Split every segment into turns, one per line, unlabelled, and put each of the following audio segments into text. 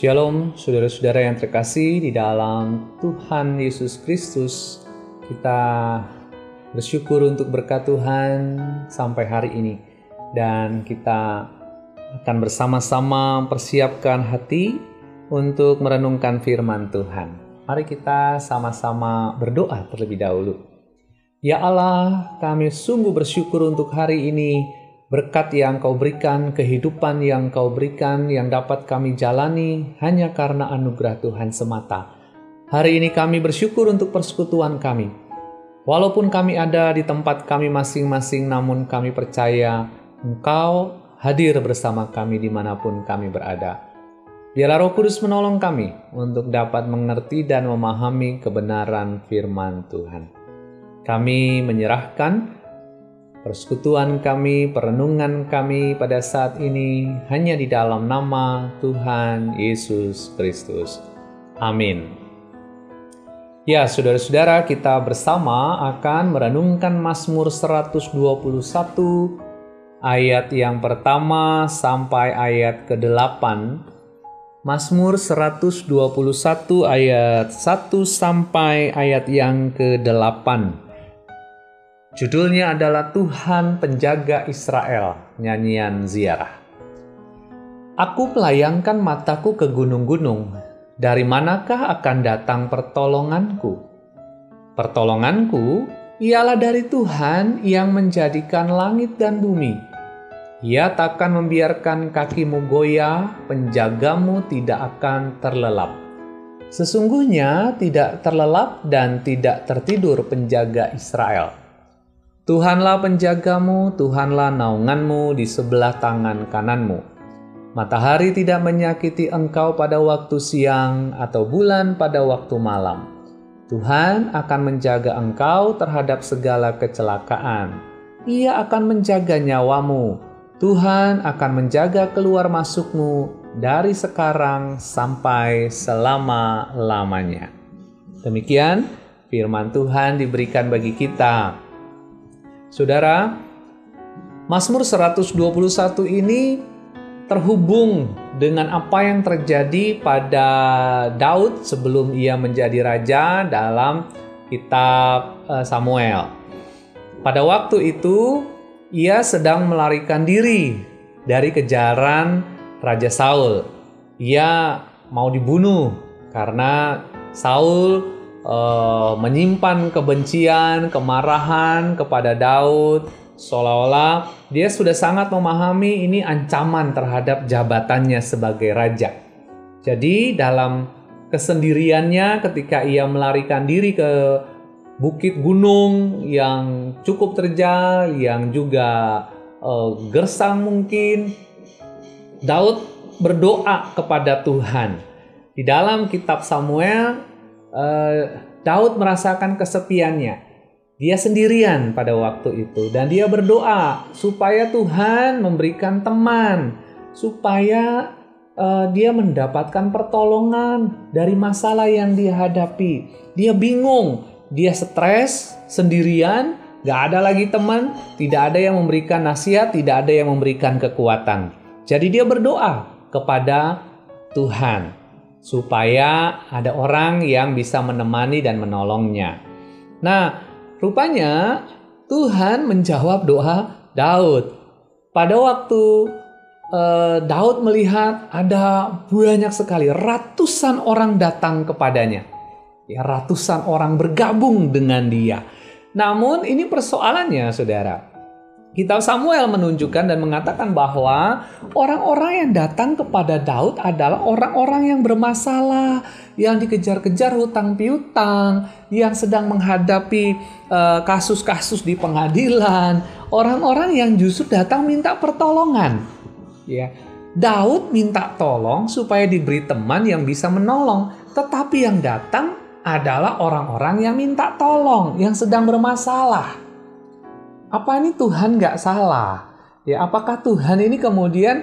Shalom, saudara-saudara yang terkasih di dalam Tuhan Yesus Kristus. Kita bersyukur untuk berkat Tuhan sampai hari ini, dan kita akan bersama-sama mempersiapkan hati untuk merenungkan firman Tuhan. Mari kita sama-sama berdoa terlebih dahulu. Ya Allah, kami sungguh bersyukur untuk hari ini berkat yang kau berikan, kehidupan yang kau berikan, yang dapat kami jalani hanya karena anugerah Tuhan semata. Hari ini kami bersyukur untuk persekutuan kami. Walaupun kami ada di tempat kami masing-masing, namun kami percaya Engkau hadir bersama kami di mana pun kami berada. Biarlah Roh Kudus menolong kami untuk dapat mengerti dan memahami kebenaran firman Tuhan. Kami menyerahkan persekutuan kami, perenungan kami pada saat ini hanya di dalam nama Tuhan Yesus Kristus. Amin. Ya, saudara-saudara, kita bersama akan merenungkan Mazmur 121 ayat yang pertama sampai ayat ke-8. Mazmur 121 ayat 1 sampai ayat yang ke-8. Judulnya adalah Tuhan Penjaga Israel, nyanyian ziarah. Aku melayangkan mataku ke gunung-gunung, dari manakah akan datang pertolonganku? Pertolonganku ialah dari Tuhan yang menjadikan langit dan bumi. Ia takkan membiarkan kakimu goyah, penjagamu tidak akan terlelap. Sesungguhnya tidak terlelap dan tidak tertidur penjaga Israel. Tuhanlah penjagamu, Tuhanlah naunganmu di sebelah tangan kananmu. Matahari tidak menyakiti engkau pada waktu siang atau bulan pada waktu malam. Tuhan akan menjaga engkau terhadap segala kecelakaan. Ia akan menjaga nyawamu. Tuhan akan menjaga keluar masukmu dari sekarang sampai selama-lamanya. Demikian firman Tuhan diberikan bagi kita. Saudara, Mazmur 121 ini terhubung dengan apa yang terjadi pada Daud sebelum ia menjadi raja dalam kitab eh, Samuel. Pada waktu itu, ia sedang melarikan diri dari kejaran Raja Saul. Ia mau dibunuh karena Saul uh, menyimpan kebencian, kemarahan kepada Daud, seolah-olah dia sudah sangat memahami ini ancaman terhadap jabatannya sebagai raja. Jadi dalam kesendiriannya ketika ia melarikan diri ke bukit gunung yang cukup terjal, yang juga uh, gersang mungkin, Daud berdoa kepada Tuhan. Di dalam kitab Samuel uh, Daud merasakan kesepiannya. Dia sendirian pada waktu itu dan dia berdoa supaya Tuhan memberikan teman, supaya uh, dia mendapatkan pertolongan dari masalah yang dia hadapi. Dia bingung, dia stres sendirian, gak ada lagi teman, tidak ada yang memberikan nasihat, tidak ada yang memberikan kekuatan. Jadi dia berdoa kepada Tuhan supaya ada orang yang bisa menemani dan menolongnya. Nah, rupanya Tuhan menjawab doa Daud. Pada waktu uh, Daud melihat ada banyak sekali ratusan orang datang kepadanya. Ya, ratusan orang bergabung dengan dia. Namun ini persoalannya, Saudara. Kitab Samuel menunjukkan dan mengatakan bahwa orang-orang yang datang kepada Daud adalah orang-orang yang bermasalah, yang dikejar-kejar hutang piutang, yang sedang menghadapi eh, kasus-kasus uh, di pengadilan, orang-orang yang justru datang minta pertolongan. Ya, Daud minta tolong supaya diberi teman yang bisa menolong, tetapi yang datang adalah orang-orang yang minta tolong, yang sedang bermasalah apa ini Tuhan nggak salah? Ya, apakah Tuhan ini kemudian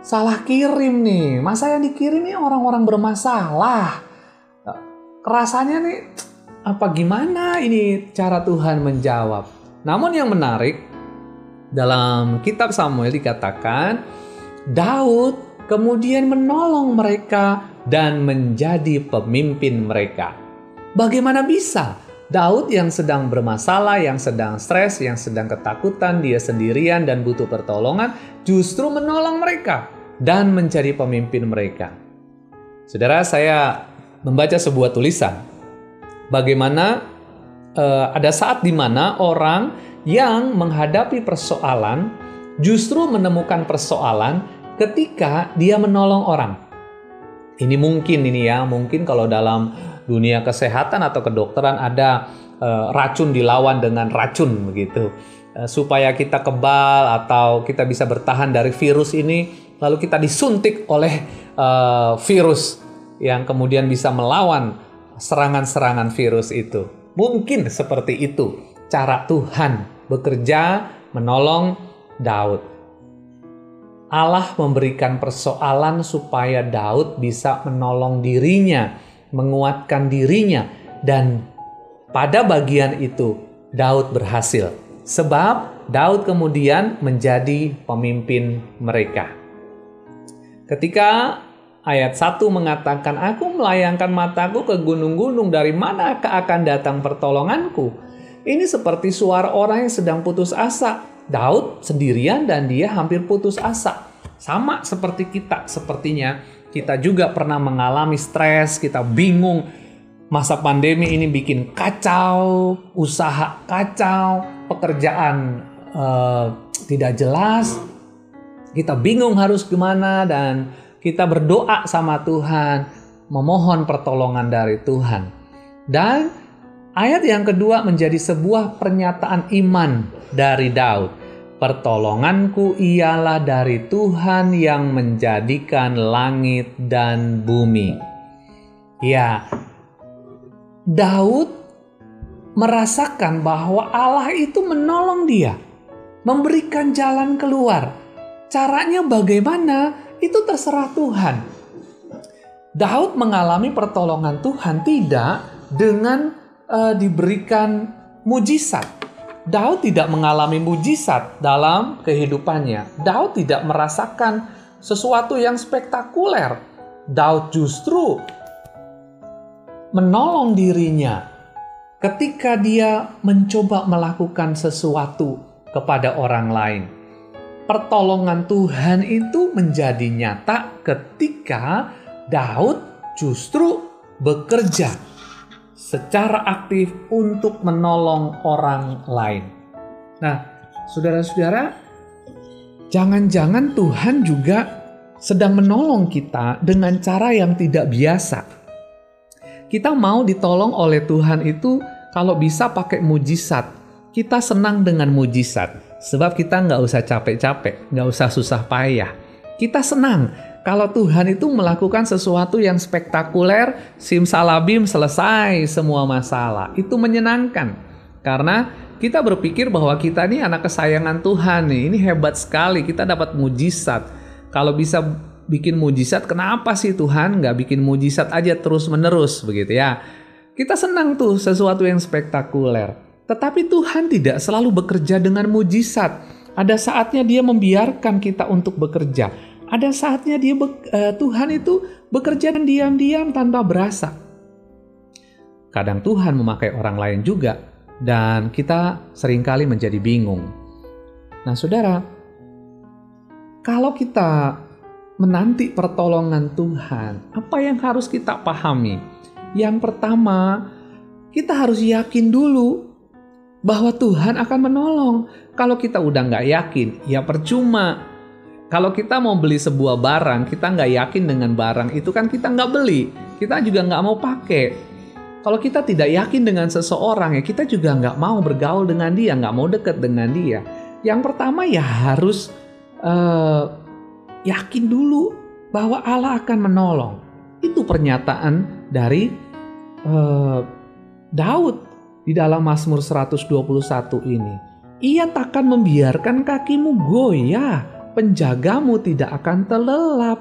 salah kirim nih? Masa yang dikirim ini orang-orang bermasalah? Rasanya nih apa gimana ini cara Tuhan menjawab? Namun yang menarik dalam kitab Samuel dikatakan Daud kemudian menolong mereka dan menjadi pemimpin mereka. Bagaimana bisa Daud yang sedang bermasalah, yang sedang stres, yang sedang ketakutan, dia sendirian dan butuh pertolongan, justru menolong mereka dan menjadi pemimpin mereka. Saudara, saya membaca sebuah tulisan. Bagaimana uh, ada saat di mana orang yang menghadapi persoalan justru menemukan persoalan ketika dia menolong orang. Ini mungkin ini ya, mungkin kalau dalam dunia kesehatan atau kedokteran ada uh, racun dilawan dengan racun begitu. Uh, supaya kita kebal atau kita bisa bertahan dari virus ini, lalu kita disuntik oleh uh, virus yang kemudian bisa melawan serangan-serangan virus itu. Mungkin seperti itu cara Tuhan bekerja menolong Daud. Allah memberikan persoalan supaya Daud bisa menolong dirinya menguatkan dirinya dan pada bagian itu Daud berhasil sebab Daud kemudian menjadi pemimpin mereka. Ketika ayat 1 mengatakan aku melayangkan mataku ke gunung-gunung dari manakah akan datang pertolonganku? Ini seperti suara orang yang sedang putus asa. Daud sendirian dan dia hampir putus asa. Sama seperti kita sepertinya kita juga pernah mengalami stres, kita bingung. Masa pandemi ini bikin kacau, usaha kacau, pekerjaan uh, tidak jelas. Kita bingung harus gimana dan kita berdoa sama Tuhan, memohon pertolongan dari Tuhan. Dan ayat yang kedua menjadi sebuah pernyataan iman dari Daud. Pertolonganku ialah dari Tuhan yang menjadikan langit dan bumi. Ya, Daud merasakan bahwa Allah itu menolong dia, memberikan jalan keluar. Caranya bagaimana? Itu terserah Tuhan. Daud mengalami pertolongan Tuhan tidak dengan uh, diberikan mujizat Daud tidak mengalami mujizat dalam kehidupannya. Daud tidak merasakan sesuatu yang spektakuler. Daud justru menolong dirinya ketika dia mencoba melakukan sesuatu kepada orang lain. Pertolongan Tuhan itu menjadi nyata ketika Daud justru bekerja secara aktif untuk menolong orang lain. Nah, saudara-saudara, jangan-jangan Tuhan juga sedang menolong kita dengan cara yang tidak biasa. Kita mau ditolong oleh Tuhan itu kalau bisa pakai mujizat. Kita senang dengan mujizat, sebab kita nggak usah capek-capek, nggak usah susah payah. Kita senang kalau Tuhan itu melakukan sesuatu yang spektakuler, simsalabim selesai semua masalah. Itu menyenangkan. Karena kita berpikir bahwa kita ini anak kesayangan Tuhan nih. Ini hebat sekali, kita dapat mujizat. Kalau bisa bikin mujizat, kenapa sih Tuhan nggak bikin mujizat aja terus-menerus begitu ya? Kita senang tuh sesuatu yang spektakuler. Tetapi Tuhan tidak selalu bekerja dengan mujizat. Ada saatnya dia membiarkan kita untuk bekerja ada saatnya dia uh, Tuhan itu bekerja dan diam-diam tanpa berasa. Kadang Tuhan memakai orang lain juga dan kita sering kali menjadi bingung. Nah, Saudara, kalau kita menanti pertolongan Tuhan, apa yang harus kita pahami? Yang pertama, kita harus yakin dulu bahwa Tuhan akan menolong. Kalau kita udah nggak yakin, ya percuma kalau kita mau beli sebuah barang, kita nggak yakin dengan barang itu kan kita nggak beli. Kita juga nggak mau pakai. Kalau kita tidak yakin dengan seseorang ya kita juga nggak mau bergaul dengan dia, nggak mau deket dengan dia. Yang pertama ya harus uh, yakin dulu bahwa Allah akan menolong. Itu pernyataan dari uh, Daud di dalam Mazmur 121 ini. Ia takkan membiarkan kakimu goyah penjagamu tidak akan terlelap.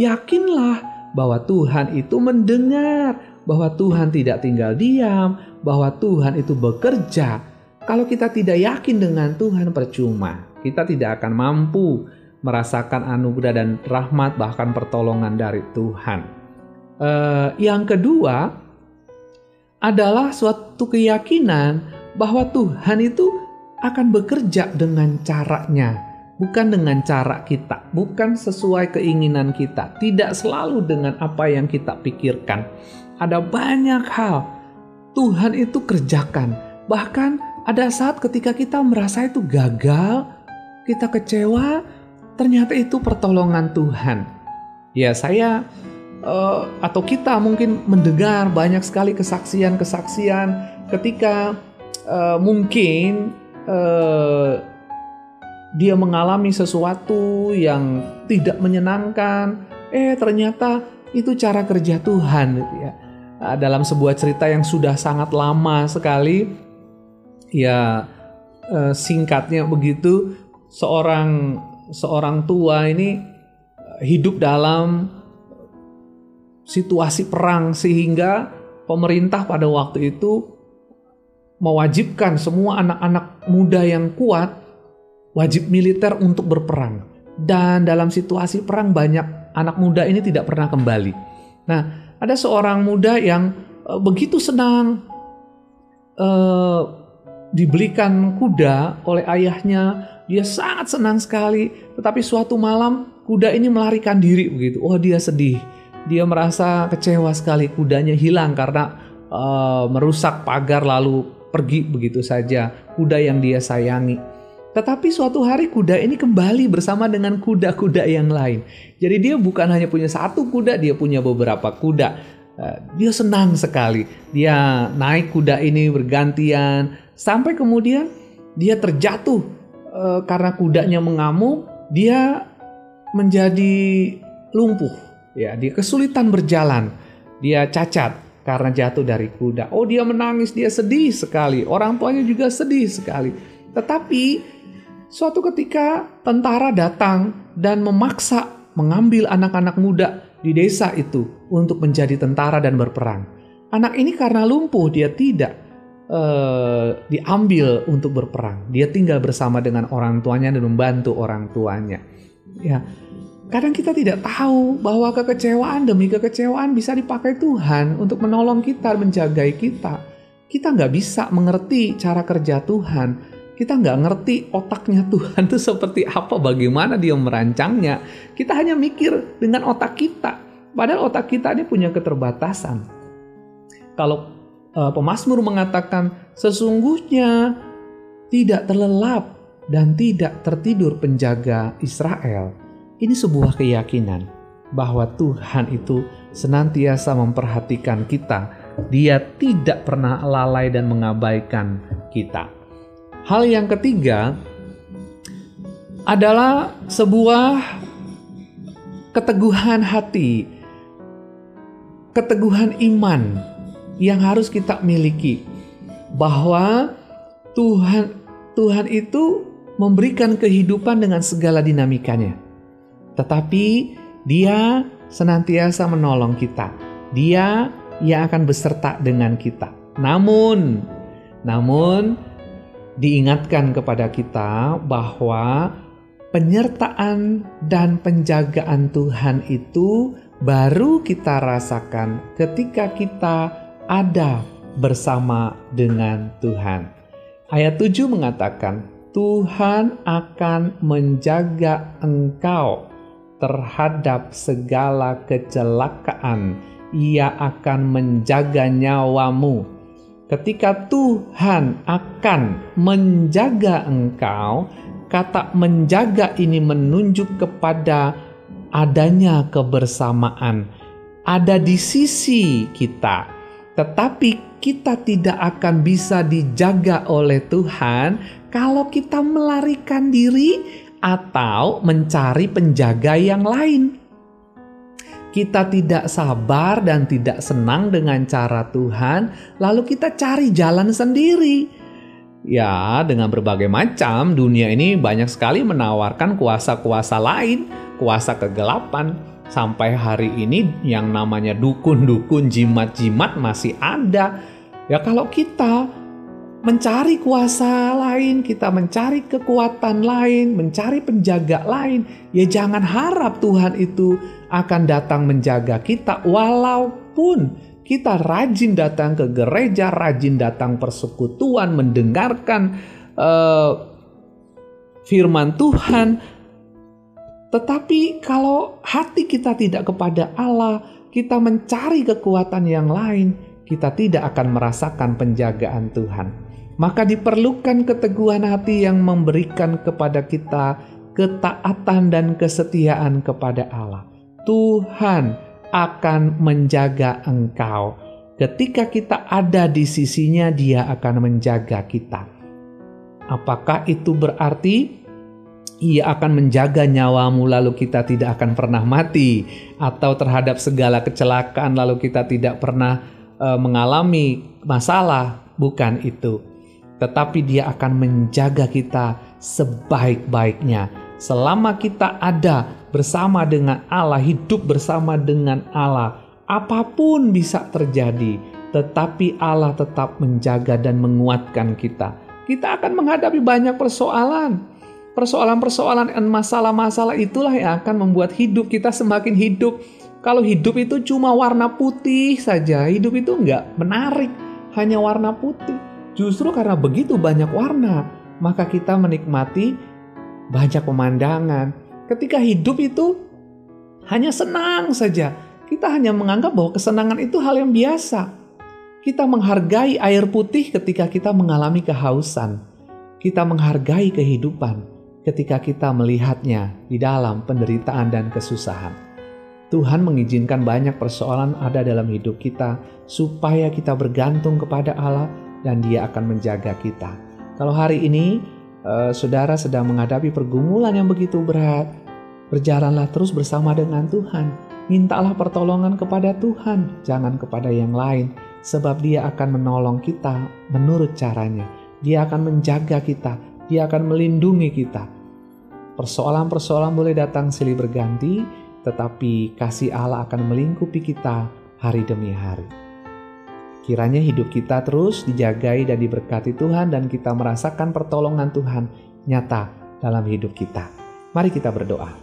Yakinlah bahwa Tuhan itu mendengar, bahwa Tuhan tidak tinggal diam, bahwa Tuhan itu bekerja. Kalau kita tidak yakin dengan Tuhan percuma, kita tidak akan mampu merasakan anugerah dan rahmat bahkan pertolongan dari Tuhan. Uh, yang kedua adalah suatu keyakinan bahwa Tuhan itu akan bekerja dengan caranya, bukan dengan cara kita, bukan sesuai keinginan kita, tidak selalu dengan apa yang kita pikirkan. Ada banyak hal Tuhan itu kerjakan, bahkan ada saat ketika kita merasa itu gagal, kita kecewa, ternyata itu pertolongan Tuhan. Ya, saya uh, atau kita mungkin mendengar banyak sekali kesaksian-kesaksian ketika uh, mungkin uh, dia mengalami sesuatu yang tidak menyenangkan, eh ternyata itu cara kerja Tuhan gitu ya. dalam sebuah cerita yang sudah sangat lama sekali, ya singkatnya begitu, seorang seorang tua ini hidup dalam situasi perang sehingga pemerintah pada waktu itu mewajibkan semua anak-anak muda yang kuat wajib militer untuk berperang. Dan dalam situasi perang banyak anak muda ini tidak pernah kembali. Nah, ada seorang muda yang uh, begitu senang uh, dibelikan kuda oleh ayahnya. Dia sangat senang sekali. Tetapi suatu malam kuda ini melarikan diri begitu. Oh, dia sedih dia merasa kecewa sekali kudanya hilang karena uh, merusak pagar lalu pergi begitu saja kuda yang dia sayangi. Tetapi suatu hari kuda ini kembali bersama dengan kuda-kuda yang lain. Jadi dia bukan hanya punya satu kuda, dia punya beberapa kuda. Uh, dia senang sekali. Dia naik kuda ini bergantian sampai kemudian dia terjatuh uh, karena kudanya mengamuk. Dia menjadi lumpuh Ya, dia kesulitan berjalan. Dia cacat karena jatuh dari kuda. Oh, dia menangis, dia sedih sekali. Orang tuanya juga sedih sekali. Tetapi suatu ketika tentara datang dan memaksa mengambil anak-anak muda di desa itu untuk menjadi tentara dan berperang. Anak ini karena lumpuh dia tidak uh, diambil untuk berperang. Dia tinggal bersama dengan orang tuanya dan membantu orang tuanya. Ya, Kadang kita tidak tahu bahwa kekecewaan demi kekecewaan bisa dipakai Tuhan untuk menolong kita, menjagai kita. Kita nggak bisa mengerti cara kerja Tuhan. Kita nggak ngerti otaknya Tuhan itu seperti apa, bagaimana dia merancangnya. Kita hanya mikir dengan otak kita. Padahal otak kita ini punya keterbatasan. Kalau uh, pemazmur mengatakan sesungguhnya tidak terlelap dan tidak tertidur penjaga Israel ini sebuah keyakinan bahwa Tuhan itu senantiasa memperhatikan kita. Dia tidak pernah lalai dan mengabaikan kita. Hal yang ketiga adalah sebuah keteguhan hati, keteguhan iman yang harus kita miliki bahwa Tuhan Tuhan itu memberikan kehidupan dengan segala dinamikanya tetapi Dia senantiasa menolong kita. Dia yang akan beserta dengan kita. Namun, namun diingatkan kepada kita bahwa penyertaan dan penjagaan Tuhan itu baru kita rasakan ketika kita ada bersama dengan Tuhan. Ayat 7 mengatakan, Tuhan akan menjaga engkau terhadap segala kecelakaan, Ia akan menjaga nyawamu. Ketika Tuhan akan menjaga engkau, kata "menjaga" ini menunjuk kepada adanya kebersamaan, ada di sisi kita, tetapi kita tidak akan bisa dijaga oleh Tuhan kalau kita melarikan diri atau mencari penjaga yang lain. Kita tidak sabar dan tidak senang dengan cara Tuhan, lalu kita cari jalan sendiri. Ya, dengan berbagai macam dunia ini banyak sekali menawarkan kuasa-kuasa lain, kuasa kegelapan. Sampai hari ini yang namanya dukun-dukun, jimat-jimat masih ada. Ya kalau kita mencari kuasa lain, kita mencari kekuatan lain, mencari penjaga lain, ya jangan harap Tuhan itu akan datang menjaga kita walaupun kita rajin datang ke gereja, rajin datang persekutuan, mendengarkan uh, firman Tuhan. Tetapi kalau hati kita tidak kepada Allah, kita mencari kekuatan yang lain, kita tidak akan merasakan penjagaan Tuhan. Maka diperlukan keteguhan hati yang memberikan kepada kita ketaatan dan kesetiaan kepada Allah. Tuhan akan menjaga engkau. Ketika kita ada di sisinya, Dia akan menjaga kita. Apakah itu berarti ia akan menjaga nyawamu lalu kita tidak akan pernah mati atau terhadap segala kecelakaan lalu kita tidak pernah uh, mengalami masalah bukan itu tetapi dia akan menjaga kita sebaik-baiknya selama kita ada bersama dengan Allah hidup bersama dengan Allah apa pun bisa terjadi tetapi Allah tetap menjaga dan menguatkan kita kita akan menghadapi banyak persoalan Persoalan-persoalan dan masalah-masalah itulah yang akan membuat hidup kita semakin hidup. Kalau hidup itu cuma warna putih saja, hidup itu enggak menarik, hanya warna putih. Justru karena begitu banyak warna, maka kita menikmati banyak pemandangan. Ketika hidup itu hanya senang saja, kita hanya menganggap bahwa kesenangan itu hal yang biasa. Kita menghargai air putih ketika kita mengalami kehausan. Kita menghargai kehidupan ketika kita melihatnya di dalam penderitaan dan kesusahan. Tuhan mengizinkan banyak persoalan ada dalam hidup kita supaya kita bergantung kepada Allah dan Dia akan menjaga kita. Kalau hari ini uh, saudara sedang menghadapi pergumulan yang begitu berat, berjalanlah terus bersama dengan Tuhan. Mintalah pertolongan kepada Tuhan, jangan kepada yang lain, sebab Dia akan menolong kita menurut caranya. Dia akan menjaga kita, dia akan melindungi kita. Persoalan-persoalan boleh datang silih berganti, tetapi kasih Allah akan melingkupi kita hari demi hari. Kiranya hidup kita terus dijagai dan diberkati Tuhan dan kita merasakan pertolongan Tuhan nyata dalam hidup kita. Mari kita berdoa.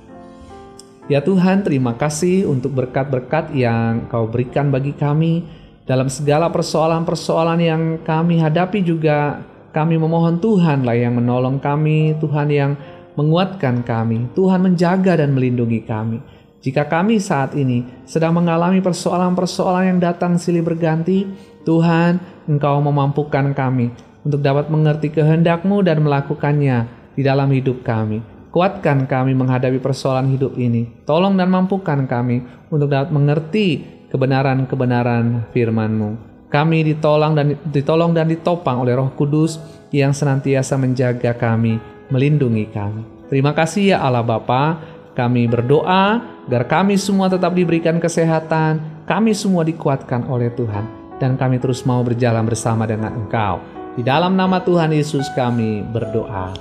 Ya Tuhan, terima kasih untuk berkat-berkat yang Kau berikan bagi kami dalam segala persoalan-persoalan yang kami hadapi juga kami memohon Tuhan lah yang menolong kami, Tuhan yang menguatkan kami, Tuhan menjaga dan melindungi kami. Jika kami saat ini sedang mengalami persoalan-persoalan yang datang silih berganti, Tuhan, Engkau memampukan kami untuk dapat mengerti kehendak-Mu dan melakukannya di dalam hidup kami. Kuatkan kami menghadapi persoalan hidup ini. Tolong dan mampukan kami untuk dapat mengerti kebenaran-kebenaran firman-Mu. Kami ditolong dan ditolong dan ditopang oleh Roh Kudus yang senantiasa menjaga kami, melindungi kami. Terima kasih ya Allah Bapa. Kami berdoa agar kami semua tetap diberikan kesehatan, kami semua dikuatkan oleh Tuhan, dan kami terus mau berjalan bersama dengan Engkau. Di dalam nama Tuhan Yesus kami berdoa.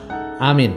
Amin.